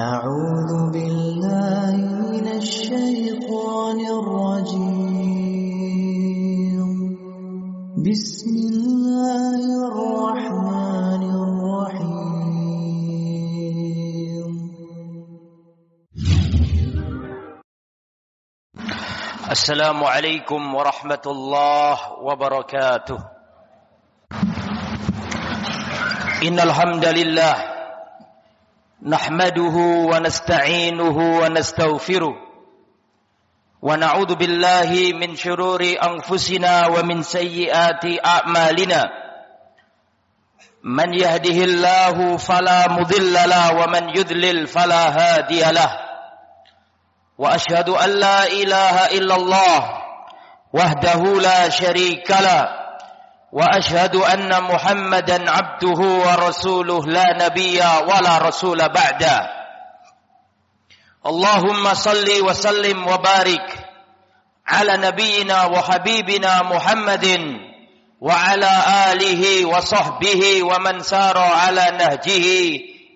أعوذ بالله من الشيطان الرجيم. بسم الله الرحمن الرحيم. السلام عليكم ورحمة الله وبركاته. إن الحمد لله نحمده ونستعينه ونستغفره ونعوذ بالله من شرور أنفسنا ومن سيئات أعمالنا. من يهده الله فلا مضل له ومن يذلل فلا هادي له. وأشهد أن لا إله إلا الله وحده لا شريك له. وأشهد أن محمدا عبده ورسوله لا نبي ولا رسول بعده اللهم صل وسلم وبارك على نبينا وحبيبنا محمد وعلى آله وصحبه ومن سار على نهجه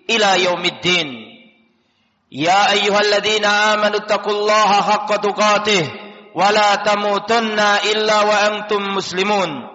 إلى يوم الدين. يا أيها الذين آمنوا اتقوا الله حق تقاته ولا تموتن إلا وأنتم مسلمون.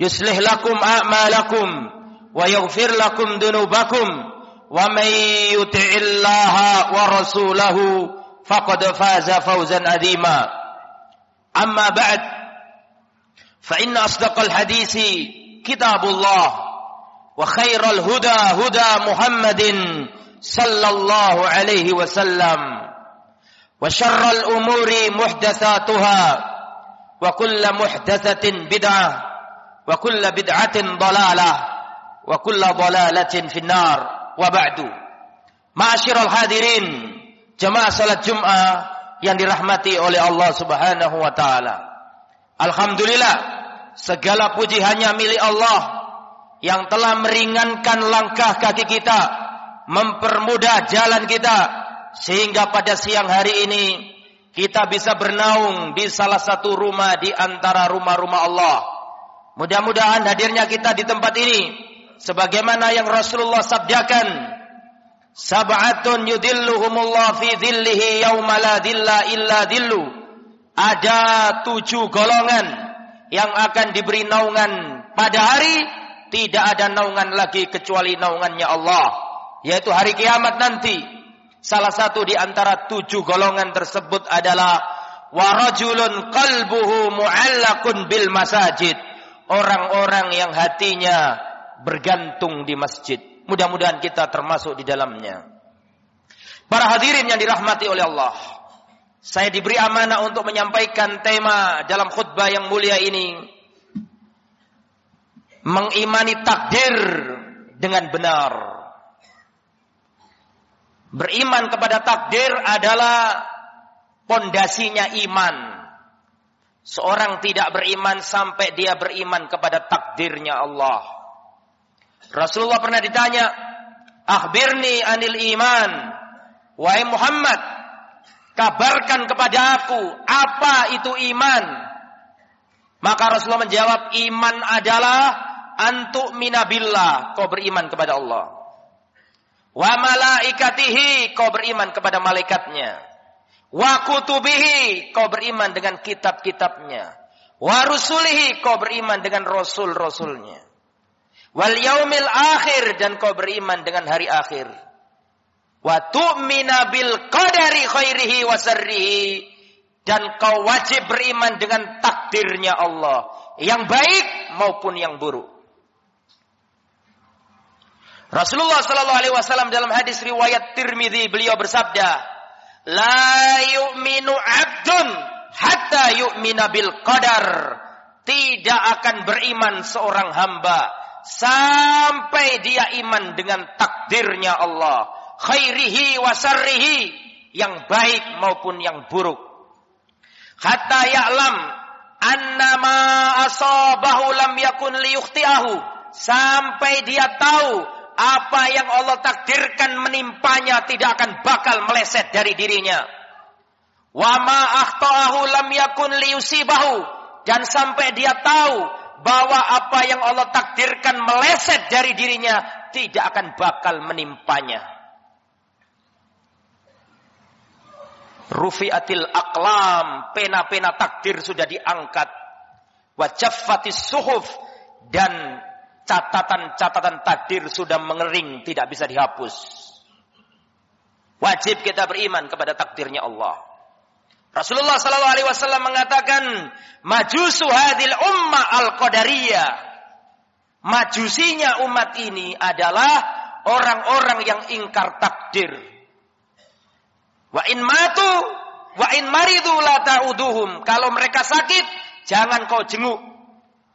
يصلح لكم أعمالكم ويغفر لكم ذنوبكم ومن يطع الله ورسوله فقد فاز فوزا عظيما. أما بعد فإن أصدق الحديث كتاب الله وخير الهدى هدى محمد صلى الله عليه وسلم وشر الأمور محدثاتها وكل محدثة بدعة wa kulla bid'atin dalalah wa kulla dalalatin finnar. Wa ba'du. Ma'asyiral hadirin jemaah salat jum'ah yang dirahmati oleh Allah Subhanahu wa taala. Alhamdulillah segala puji hanya milik Allah yang telah meringankan langkah kaki kita mempermudah jalan kita sehingga pada siang hari ini kita bisa bernaung di salah satu rumah di antara rumah-rumah Allah. Mudah-mudahan hadirnya kita di tempat ini sebagaimana yang Rasulullah sabdakan, Sab'atun yudilluhumullah fi dhillihi yawma la dhilla illa dhillu. Ada tujuh golongan yang akan diberi naungan pada hari tidak ada naungan lagi kecuali naungannya Allah, yaitu hari kiamat nanti. Salah satu di antara tujuh golongan tersebut adalah warajulun qalbuhu mu'allakun bil masajid. Orang-orang yang hatinya bergantung di masjid. Mudah-mudahan kita termasuk di dalamnya. Para hadirin yang dirahmati oleh Allah. Saya diberi amanah untuk menyampaikan tema dalam khutbah yang mulia ini. Mengimani takdir dengan benar. Beriman kepada takdir adalah pondasinya iman. Seorang tidak beriman sampai dia beriman kepada takdirnya Allah. Rasulullah pernah ditanya, "Akhbirni anil iman." Wahai Muhammad, kabarkan kepada aku apa itu iman. Maka Rasulullah menjawab, "Iman adalah antuk minabillah." Kau beriman kepada Allah. Wa malaikatihi kau beriman kepada malaikatnya. Wa kutubihi kau beriman dengan kitab-kitabnya. Wa rusulihi kau beriman dengan rasul-rasulnya. Wal yaumil akhir dan kau beriman dengan hari akhir. Wa tu'mina bil qadari khairihi wa sarrihi dan kau wajib beriman dengan takdirnya Allah yang baik maupun yang buruk. Rasulullah sallallahu alaihi wasallam dalam hadis riwayat Tirmizi beliau bersabda, "La yu'minu 'abdun hatta yu'mina bil qadar." Tidak akan beriman seorang hamba sampai dia iman dengan takdirnya Allah, khairihi wa sarrihi, yang baik maupun yang buruk. Hatta ya'lam annama asabahu lam yakun liyukhti'ahu. Sampai dia tahu apa yang Allah takdirkan menimpanya tidak akan bakal meleset dari dirinya. Wa ma lam yakun liyusibahu dan sampai dia tahu bahwa apa yang Allah takdirkan meleset dari dirinya tidak akan bakal menimpanya. Rufiatil aklam, pena-pena takdir sudah diangkat. Wajaffatis suhuf dan catatan-catatan takdir sudah mengering, tidak bisa dihapus. Wajib kita beriman kepada takdirnya Allah. Rasulullah sallallahu alaihi wasallam mengatakan, "Majusu hadil umma al-qadariyah." Majusinya umat ini adalah orang-orang yang ingkar takdir. Wa in matu wa in maridu la ta'uduhum. Kalau mereka sakit, jangan kau jenguk.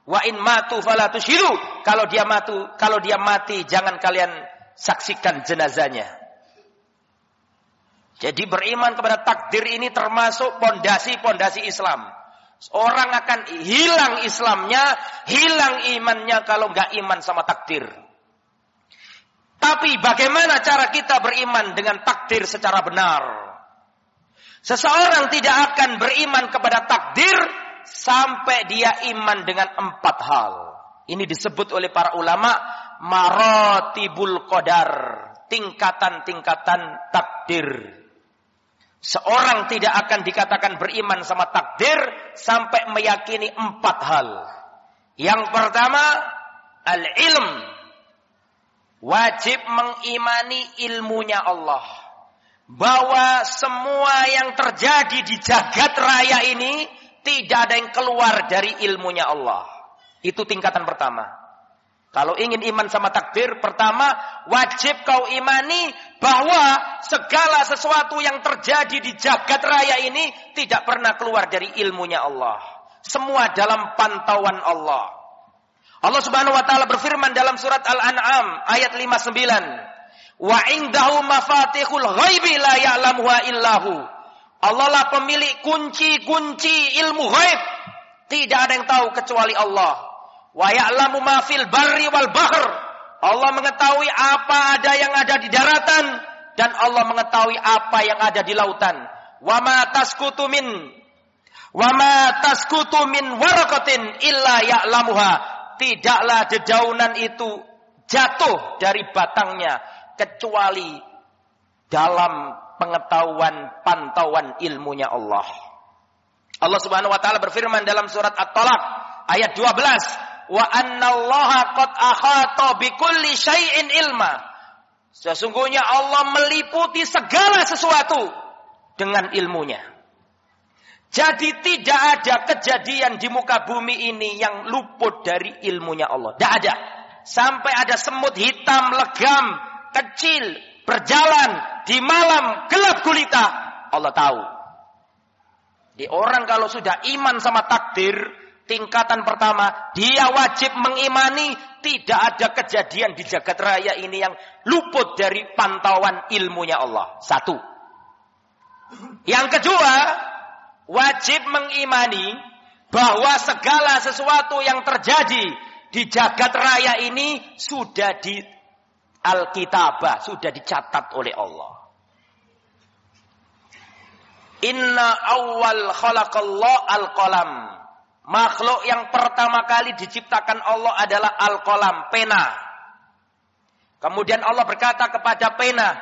Wa in matu fala tushiru. Kalau dia mati, kalau dia mati, jangan kalian saksikan jenazahnya. Jadi beriman kepada takdir ini termasuk pondasi-pondasi Islam. Orang akan hilang Islamnya, hilang imannya kalau nggak iman sama takdir. Tapi bagaimana cara kita beriman dengan takdir secara benar? Seseorang tidak akan beriman kepada takdir sampai dia iman dengan empat hal. Ini disebut oleh para ulama marotibul qadar, tingkatan-tingkatan takdir. Seorang tidak akan dikatakan beriman sama takdir sampai meyakini empat hal. Yang pertama, al-ilm. Wajib mengimani ilmunya Allah. Bahwa semua yang terjadi di jagat raya ini tidak ada yang keluar dari ilmunya Allah. Itu tingkatan pertama. Kalau ingin iman sama takdir, pertama wajib kau imani bahwa segala sesuatu yang terjadi di jagat raya ini tidak pernah keluar dari ilmunya Allah. Semua dalam pantauan Allah. Allah Subhanahu wa taala berfirman dalam surat Al-An'am ayat 59, "Wa indahu mafatihul ghaibi la ya'lamuha illahu." Allah lah pemilik kunci-kunci ilmu ghaib. Tidak ada yang tahu kecuali Allah. Wa ya'lamu ma fil barri wal bahr. Allah mengetahui apa ada yang ada di daratan dan Allah mengetahui apa yang ada di lautan. Wa ma taskutu min wa ma taskutu min waraqatin illa ya'lamuha. Tidaklah dedaunan itu jatuh dari batangnya kecuali dalam pengetahuan pantauan ilmunya Allah. Allah Subhanahu wa taala berfirman dalam surat At-Talaq ayat 12, wa annallaha qad ahata bikulli syai'in ilma. Sesungguhnya Allah meliputi segala sesuatu dengan ilmunya. Jadi tidak ada kejadian di muka bumi ini yang luput dari ilmunya Allah. Tidak ada. Sampai ada semut hitam, legam, kecil, berjalan di malam gelap gulita. Allah tahu. Di orang kalau sudah iman sama takdir, Tingkatan pertama, dia wajib mengimani tidak ada kejadian di jagat raya ini yang luput dari pantauan ilmunya Allah. Satu. Yang kedua, wajib mengimani bahwa segala sesuatu yang terjadi di jagat raya ini sudah di Alkitabah, sudah dicatat oleh Allah. Inna awal khalaqallah al-qalam. Makhluk yang pertama kali diciptakan Allah adalah al-qalam, pena. Kemudian Allah berkata kepada pena,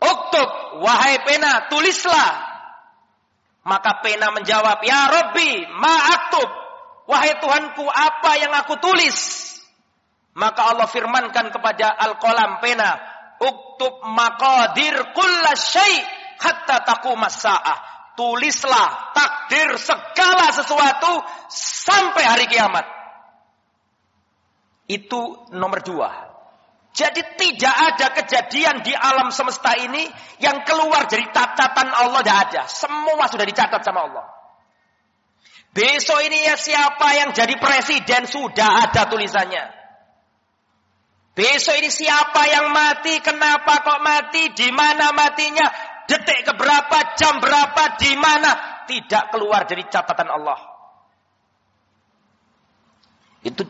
Uktub, wahai pena, tulislah. Maka pena menjawab, Ya Rabbi, ma'aktub. Wahai Tuhanku, apa yang aku tulis? Maka Allah firmankan kepada al-qalam pena, Uktub maqadir kulla syai' hatta taqumas sa'ah tulislah takdir segala sesuatu sampai hari kiamat. Itu nomor dua. Jadi tidak ada kejadian di alam semesta ini yang keluar dari catatan Allah tidak ada. Semua sudah dicatat sama Allah. Besok ini ya siapa yang jadi presiden sudah ada tulisannya. Besok ini siapa yang mati, kenapa kok mati, di mana matinya, detik keberapa, jam berapa, di mana, tidak keluar dari catatan Allah. Itu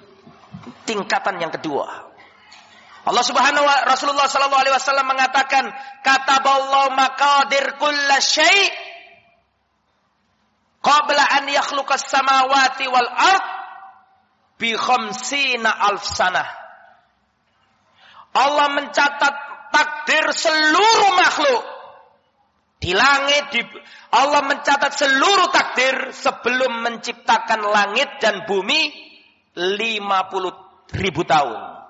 tingkatan yang kedua. Allah Subhanahu wa Rasulullah sallallahu alaihi wasallam mengatakan, "Kataballahu maqadir kulla syai' qabla an yakhluqas samawati wal ard bi khamsina alf sanah." Allah mencatat takdir seluruh makhluk di langit di Allah mencatat seluruh takdir sebelum menciptakan langit dan bumi 50 ribu tahun.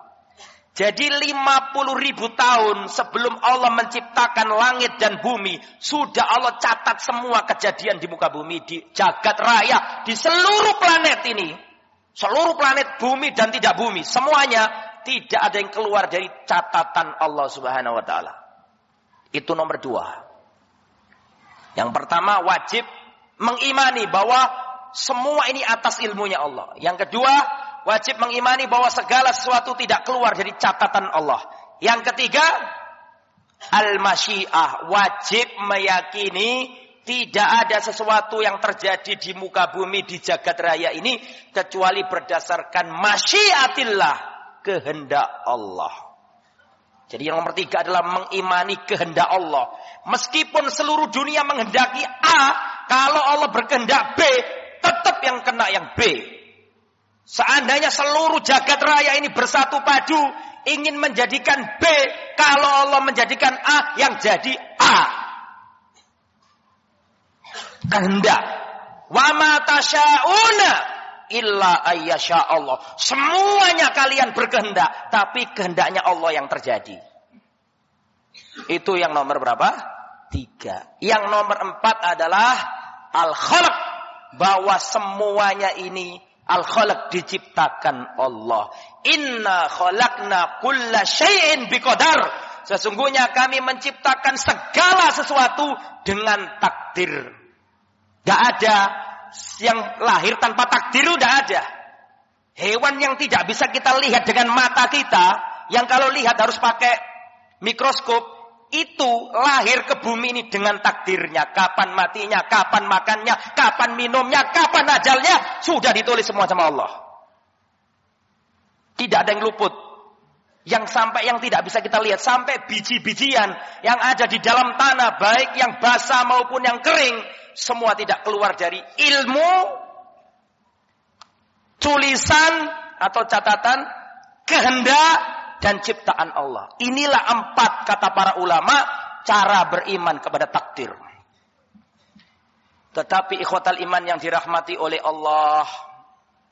Jadi 50 ribu tahun sebelum Allah menciptakan langit dan bumi, sudah Allah catat semua kejadian di muka bumi, di jagat raya, di seluruh planet ini. Seluruh planet bumi dan tidak bumi, semuanya tidak ada yang keluar dari catatan Allah subhanahu wa ta'ala. Itu nomor dua. Yang pertama wajib mengimani bahwa semua ini atas ilmunya Allah. Yang kedua, wajib mengimani bahwa segala sesuatu tidak keluar dari catatan Allah. Yang ketiga, al-masyiah, wajib meyakini tidak ada sesuatu yang terjadi di muka bumi di jagat raya ini kecuali berdasarkan masyiatillah, kehendak Allah. Jadi yang nomor tiga adalah mengimani kehendak Allah. Meskipun seluruh dunia menghendaki A, kalau Allah berkehendak B, tetap yang kena yang B. Seandainya seluruh jagat raya ini bersatu padu ingin menjadikan B, kalau Allah menjadikan A yang jadi A. Kehendak. Wa ma tasyauna illa ayyasha Allah. Semuanya kalian berkehendak, tapi kehendaknya Allah yang terjadi. Itu yang nomor berapa? Tiga. Yang nomor empat adalah al-khalq. Bahwa semuanya ini Al-khalaq diciptakan Allah. Inna khalaqna kulla syai'in biqadar. Sesungguhnya kami menciptakan segala sesuatu dengan takdir. Gak ada yang lahir tanpa takdir udah ada. Hewan yang tidak bisa kita lihat dengan mata kita, yang kalau lihat harus pakai mikroskop, itu lahir ke bumi ini dengan takdirnya. Kapan matinya, kapan makannya, kapan minumnya, kapan ajalnya. Sudah ditulis semua sama Allah. Tidak ada yang luput. Yang sampai yang tidak bisa kita lihat. Sampai biji-bijian yang ada di dalam tanah. Baik yang basah maupun yang kering. Semua tidak keluar dari ilmu. Tulisan atau catatan. Kehendak dan ciptaan Allah. Inilah empat kata para ulama cara beriman kepada takdir. Tetapi ikhwatal iman yang dirahmati oleh Allah,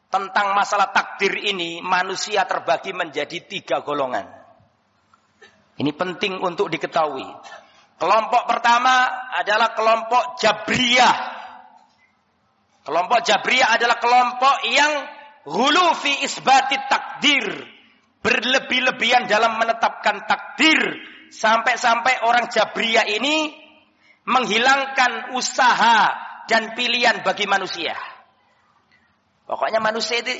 tentang masalah takdir ini manusia terbagi menjadi tiga golongan. Ini penting untuk diketahui. Kelompok pertama adalah kelompok Jabriyah. Kelompok Jabriyah adalah kelompok yang hulu fi isbati takdir berlebih-lebihan dalam menetapkan takdir sampai-sampai orang Jabriyah ini menghilangkan usaha dan pilihan bagi manusia. Pokoknya manusia itu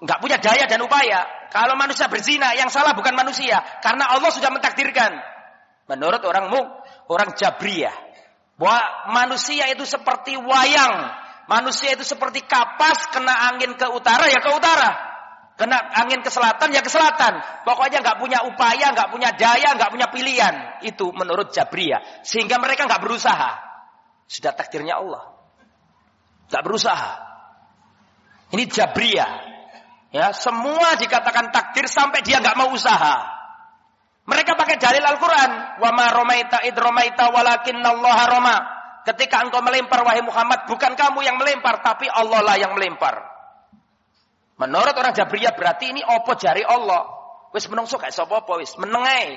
nggak punya daya dan upaya. Kalau manusia berzina, yang salah bukan manusia, karena Allah sudah mentakdirkan. Menurut orang muk, orang Jabriyah, bahwa manusia itu seperti wayang, manusia itu seperti kapas kena angin ke utara ya ke utara. Kena angin ke selatan ya ke selatan. Pokoknya nggak punya upaya, nggak punya daya, nggak punya pilihan. Itu menurut Jabriyah. Sehingga mereka nggak berusaha. Sudah takdirnya Allah. Nggak berusaha. Ini Jabriyah. Ya, semua dikatakan takdir sampai dia nggak mau usaha. Mereka pakai dalil Al-Quran. Romaita id walakinnallaha roma. Ketika engkau melempar wahai Muhammad, bukan kamu yang melempar, tapi Allah lah yang melempar. Menurut orang Jabriyah berarti ini opo jari Allah. Wis menungso gak sapa apa wis menengai.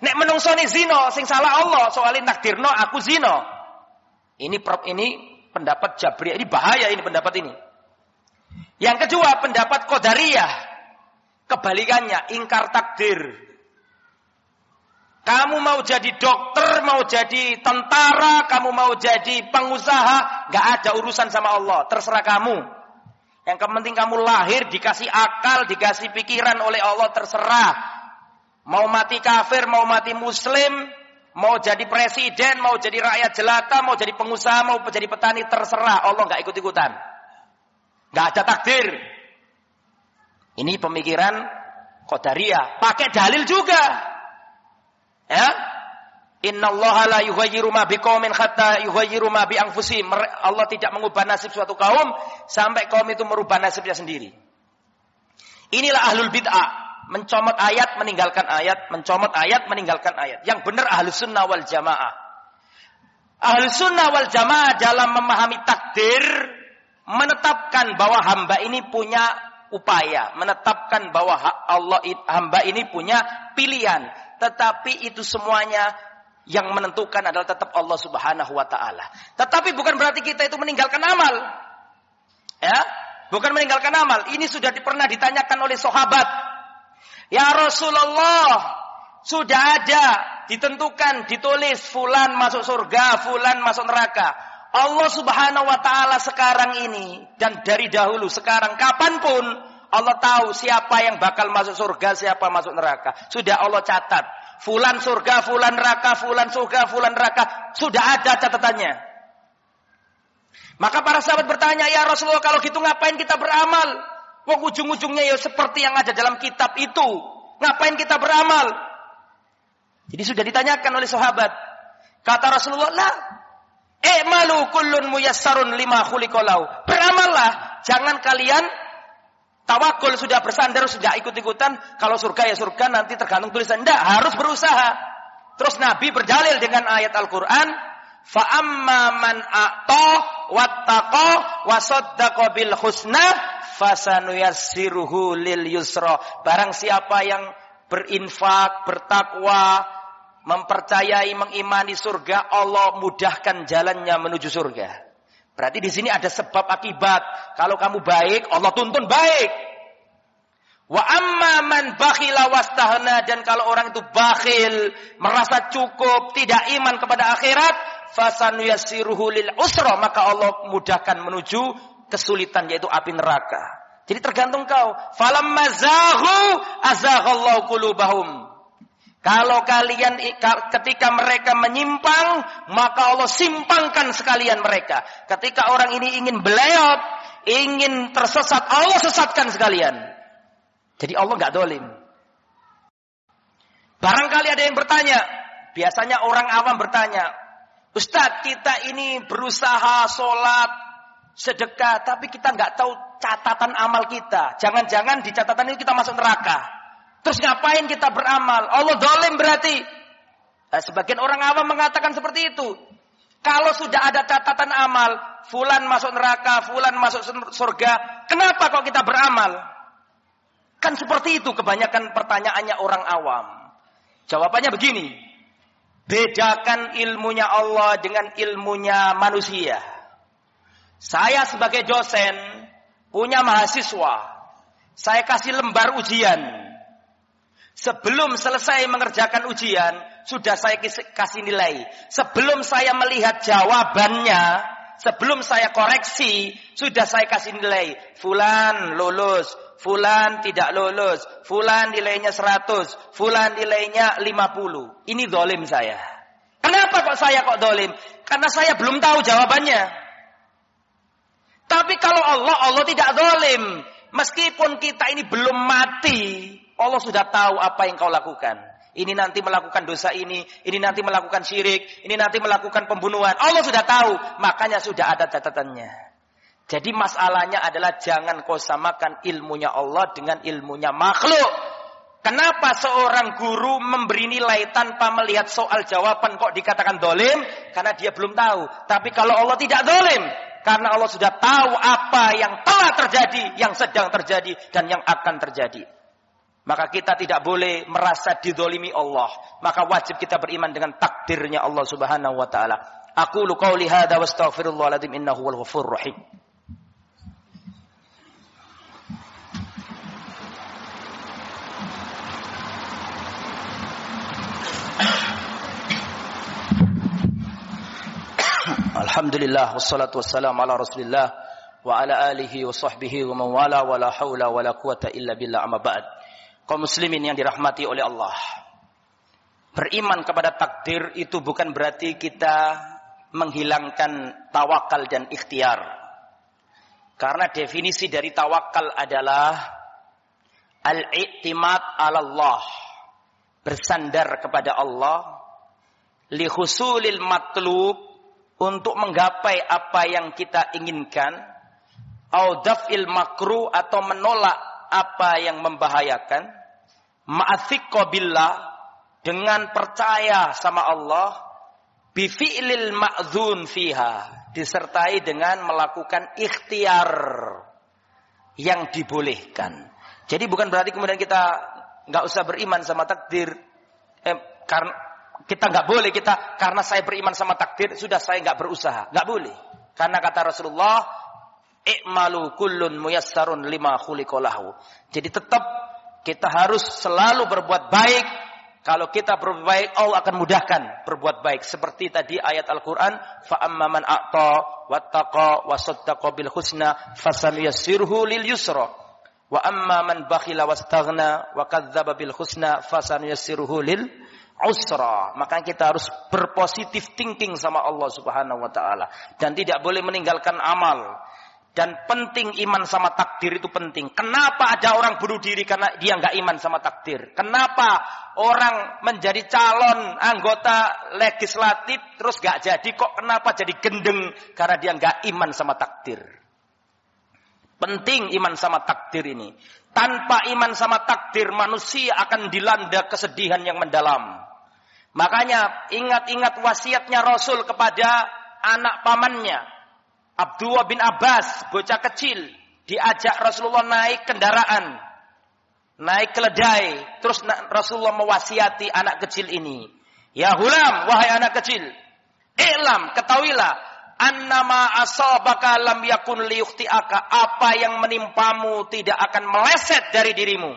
Nek menungso ini zino, sing salah Allah soalin takdirno aku zino. Ini ini pendapat Jabriyah ini bahaya ini pendapat ini. Yang kedua pendapat Qadariyah. Kebalikannya ingkar takdir. Kamu mau jadi dokter, mau jadi tentara, kamu mau jadi pengusaha, gak ada urusan sama Allah. Terserah kamu. Yang penting kamu lahir dikasih akal, dikasih pikiran oleh Allah terserah. Mau mati kafir, mau mati muslim, mau jadi presiden, mau jadi rakyat jelata, mau jadi pengusaha, mau jadi petani terserah. Allah nggak ikut-ikutan. Nggak ada takdir. Ini pemikiran Qadariyah. Pakai dalil juga. Ya. Inna Allah la yughayyiru ma biqaumin hatta yughayyiru ma bi anfusihim. Allah tidak mengubah nasib suatu kaum sampai kaum itu merubah nasibnya sendiri. Inilah ahlul bid'ah. Mencomot ayat, meninggalkan ayat, mencomot ayat, meninggalkan ayat. Yang benar ahlus sunnah wal jamaah. Ahlus sunnah wal jamaah dalam memahami takdir, menetapkan bahwa hamba ini punya upaya, menetapkan bahwa Allah hamba ini punya pilihan, tetapi itu semuanya yang menentukan adalah tetap Allah Subhanahu wa taala. Tetapi bukan berarti kita itu meninggalkan amal. Ya, bukan meninggalkan amal. Ini sudah pernah ditanyakan oleh sahabat. Ya Rasulullah, sudah ada ditentukan, ditulis fulan masuk surga, fulan masuk neraka. Allah Subhanahu wa taala sekarang ini dan dari dahulu sekarang kapan pun Allah tahu siapa yang bakal masuk surga, siapa masuk neraka. Sudah Allah catat. Fulan surga, fulan neraka, fulan surga, fulan neraka. Sudah ada catatannya. Maka para sahabat bertanya, "Ya Rasulullah, kalau gitu ngapain kita beramal?" Wong ujung-ujungnya ya seperti yang ada dalam kitab itu. Ngapain kita beramal? Jadi sudah ditanyakan oleh sahabat. Kata Rasulullah, "La, I'malu kullun muyassarun lima khuliqalau. Beramallah, jangan kalian tawakul sudah bersandar sudah ikut-ikutan kalau surga ya surga nanti tergantung tulisan. Tidak, harus berusaha. Terus Nabi berdalil dengan ayat Al-Qur'an, fa amma man a'ta wattaqa wa saddaqa bil husna fasanuyassiruhu lil yusra. Barang siapa yang berinfak, bertakwa, mempercayai, mengimani surga, Allah mudahkan jalannya menuju surga. Berarti di sini ada sebab akibat. Kalau kamu baik, Allah tuntun baik. Wa amma man dan kalau orang itu bakhil, merasa cukup, tidak iman kepada akhirat, fasanuyassiruhu lil usra, maka Allah mudahkan menuju kesulitan yaitu api neraka. Jadi tergantung kau. Falamma zahu azaghallahu qulubahum. Kalau kalian ketika mereka menyimpang, maka Allah simpangkan sekalian mereka. Ketika orang ini ingin beleot, ingin tersesat, Allah sesatkan sekalian. Jadi Allah nggak dolim. Barangkali ada yang bertanya, biasanya orang awam bertanya, Ustadz kita ini berusaha sholat, sedekah, tapi kita nggak tahu catatan amal kita. Jangan-jangan di catatan itu kita masuk neraka. Terus ngapain kita beramal? Allah dolim berarti. Nah, sebagian orang awam mengatakan seperti itu. Kalau sudah ada catatan amal, fulan masuk neraka, fulan masuk surga, kenapa kok kita beramal? Kan seperti itu kebanyakan pertanyaannya orang awam. Jawabannya begini. Bedakan ilmunya Allah dengan ilmunya manusia. Saya sebagai dosen punya mahasiswa. Saya kasih lembar ujian. Sebelum selesai mengerjakan ujian, sudah saya kasih nilai. Sebelum saya melihat jawabannya, sebelum saya koreksi, sudah saya kasih nilai. Fulan lulus, fulan tidak lulus, fulan nilainya 100, fulan nilainya 50. Ini dolim saya. Kenapa kok saya kok dolim? Karena saya belum tahu jawabannya. Tapi kalau Allah, Allah tidak dolim. Meskipun kita ini belum mati, Allah sudah tahu apa yang kau lakukan. Ini nanti melakukan dosa ini, ini nanti melakukan syirik, ini nanti melakukan pembunuhan. Allah sudah tahu, makanya sudah ada catatannya. Jadi masalahnya adalah jangan kau samakan ilmunya Allah dengan ilmunya makhluk. Kenapa seorang guru memberi nilai tanpa melihat soal jawaban kok dikatakan dolim? Karena dia belum tahu. Tapi kalau Allah tidak dolim, karena Allah sudah tahu apa yang telah terjadi, yang sedang terjadi, dan yang akan terjadi. Maka kita tidak boleh merasa didolimi Allah. Maka wajib kita beriman dengan takdirnya Allah subhanahu wa ta'ala. Aku lu qawli hadha wa astaghfirullahaladzim innahu wal ghafur rahim. Alhamdulillah wassalatu wassalamu ala Rasulillah wa ala alihi wa sahbihi wa man wala wa la haula wa la quwata illa billah amma ba'd kaum muslimin yang dirahmati oleh Allah. Beriman kepada takdir itu bukan berarti kita menghilangkan tawakal dan ikhtiar. Karena definisi dari tawakal adalah al-i'timad ala Allah. Bersandar kepada Allah li husulil matlub untuk menggapai apa yang kita inginkan au daf'il makru atau menolak apa yang membahayakan? Ma'athiqqa billah dengan percaya sama Allah bifi'lil ma'zun fiha disertai dengan melakukan ikhtiar yang dibolehkan. Jadi bukan berarti kemudian kita nggak usah beriman sama takdir. Eh, karena kita nggak boleh kita karena saya beriman sama takdir sudah saya nggak berusaha. Nggak boleh. Karena kata Rasulullah I'malu kullun muyassarun lima khuliqolahu. Jadi tetap kita harus selalu berbuat baik. Kalau kita berbuat baik, Allah akan mudahkan berbuat baik. Seperti tadi ayat Al-Quran, فَأَمَّا مَنْ أَعْطَى وَاتَّقَى وَصَدَّقَ بِالْحُسْنَ فَسَنُيَسِّرْهُ لِلْيُسْرَ وَأَمَّا wa بَخِلَ bil وَكَذَّبَ fasan فَسَنُيَسِّرْهُ lil usra. Maka kita harus berpositif thinking sama Allah Subhanahu wa taala dan tidak boleh meninggalkan amal. Dan penting iman sama takdir itu penting. Kenapa ada orang bunuh diri karena dia nggak iman sama takdir? Kenapa orang menjadi calon anggota legislatif terus nggak jadi? Kok kenapa jadi gendeng? Karena dia nggak iman sama takdir. Penting iman sama takdir ini. Tanpa iman sama takdir manusia akan dilanda kesedihan yang mendalam. Makanya ingat-ingat wasiatnya Rasul kepada anak pamannya Abdullah bin Abbas, bocah kecil, diajak Rasulullah naik kendaraan, naik keledai. Terus Rasulullah mewasiati anak kecil ini. Ya hulam, wahai anak kecil, Ilam, ketahuilah, annama asabaka lam yakun liyukhti'aka. Apa yang menimpamu tidak akan meleset dari dirimu.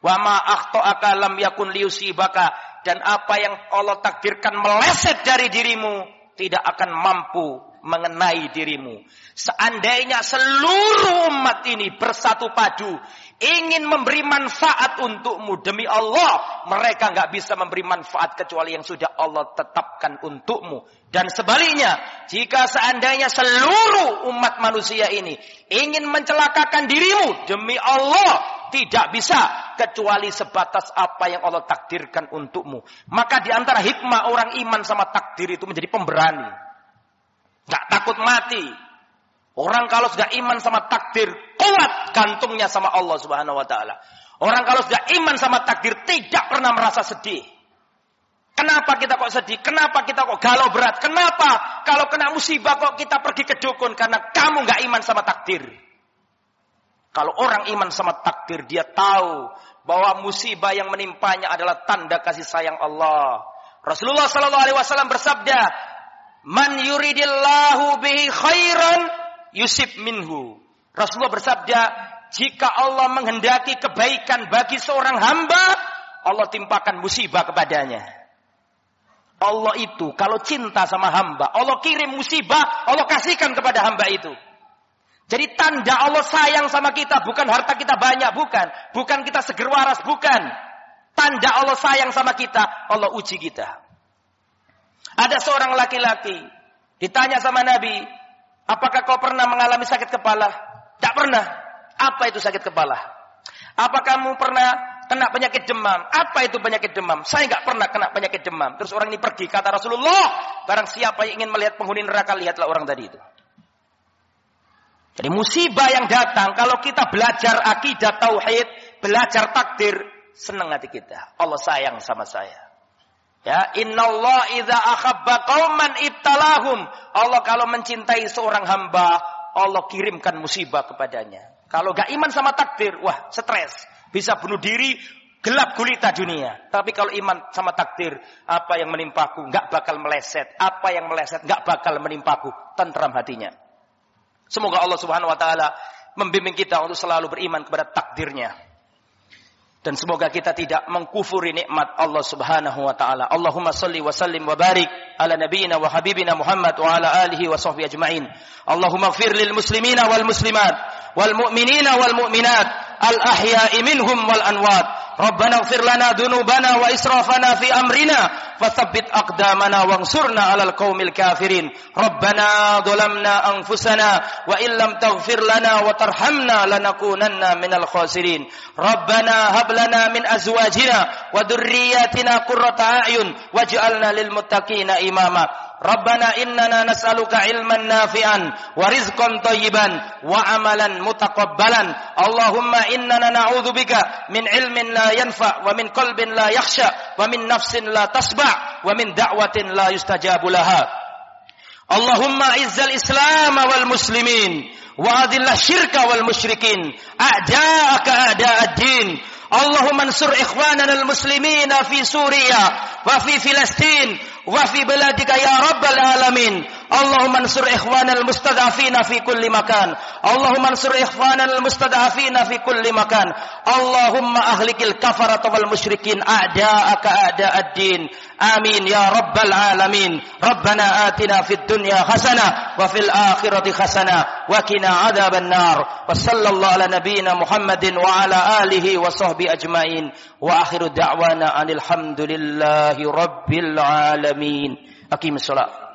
Wa ma akhto'aka lam yakun liyusibaka. Dan apa yang Allah takdirkan meleset dari dirimu tidak akan mampu mengenai dirimu. Seandainya seluruh umat ini bersatu padu ingin memberi manfaat untukmu demi Allah, mereka nggak bisa memberi manfaat kecuali yang sudah Allah tetapkan untukmu. Dan sebaliknya, jika seandainya seluruh umat manusia ini ingin mencelakakan dirimu demi Allah, tidak bisa kecuali sebatas apa yang Allah takdirkan untukmu. Maka di antara hikmah orang iman sama takdir itu menjadi pemberani. Gak takut mati. Orang kalau sudah iman sama takdir, kuat gantungnya sama Allah Subhanahu wa taala. Orang kalau sudah iman sama takdir tidak pernah merasa sedih. Kenapa kita kok sedih? Kenapa kita kok galau berat? Kenapa kalau kena musibah kok kita pergi ke dukun? Karena kamu gak iman sama takdir. Kalau orang iman sama takdir, dia tahu bahwa musibah yang menimpanya adalah tanda kasih sayang Allah. Rasulullah Sallallahu Alaihi Wasallam bersabda, Man yuridillahu bihi khairan yusib minhu. Rasulullah bersabda, jika Allah menghendaki kebaikan bagi seorang hamba, Allah timpakan musibah kepadanya. Allah itu kalau cinta sama hamba, Allah kirim musibah, Allah kasihkan kepada hamba itu. Jadi tanda Allah sayang sama kita bukan harta kita banyak, bukan. Bukan kita seger waras, bukan. Tanda Allah sayang sama kita, Allah uji kita. Ada seorang laki-laki ditanya sama Nabi, apakah kau pernah mengalami sakit kepala? Tak pernah. Apa itu sakit kepala? Apa kamu pernah kena penyakit demam? Apa itu penyakit demam? Saya nggak pernah kena penyakit demam. Terus orang ini pergi kata Rasulullah, barang siapa yang ingin melihat penghuni neraka lihatlah orang tadi itu. Jadi musibah yang datang kalau kita belajar akidah tauhid, belajar takdir, senang hati kita. Allah sayang sama saya. Ya, Allah idza akhabba qauman ibtalahum. Allah kalau mencintai seorang hamba, Allah kirimkan musibah kepadanya. Kalau gak iman sama takdir, wah, stres. Bisa bunuh diri, gelap gulita dunia. Tapi kalau iman sama takdir, apa yang menimpaku gak bakal meleset. Apa yang meleset gak bakal menimpaku. Tentram hatinya. Semoga Allah Subhanahu wa taala membimbing kita untuk selalu beriman kepada takdirnya. Dan semoga kita tidak mengkufuri nikmat Allah Subhanahu wa taala. Allahumma salli wa sallim wa barik ala nabiyyina wa habibina Muhammad wa ala alihi wa sahbihi ajma'in. Allahumma ighfir lil muslimina wal muslimat wal mu'minina wal mu'minat al ahya'i minhum wal anwat ربنا اغفر لنا ذنوبنا وإسرافنا في أمرنا فثبت أقدامنا وانصرنا على القوم الكافرين. ربنا ظلمنا أنفسنا وإن لم تغفر لنا وترحمنا لنكونن من الخاسرين. ربنا هب لنا من أزواجنا وذرياتنا قرة أعين واجعلنا للمتقين إماما. ربنا إننا نسألك علما نافعا ورزقا طيبا وعملا متقبلا. اللهم إننا نعوذ بك من علم لا ينفع ومن قلب لا يخشى ومن نفس لا تسبع ومن دعوة لا يستجاب لها. اللهم عز الإسلام والمسلمين وأذل الشرك والمشركين. أعداءك أعداء الدين. Allahumma ansur ikhwanana al-muslimina fi Suria wa fi Filastin wa fi biladika ya rabbal alamin. اللهم انصر إخواننا المستضعفين في كل مكان اللهم انصر إخواننا المستضعفين في كل مكان اللهم أهلك الكفرة والمشركين أعداءك أعداء الدين آمين يا رب العالمين ربنا آتنا في الدنيا حسنة وفي الآخرة حسنة وكنا عذاب النار وصلى الله على نبينا محمد وعلى آله وصحبه أجمعين وآخر دعوانا أن الحمد لله رب العالمين أقيم الصلاة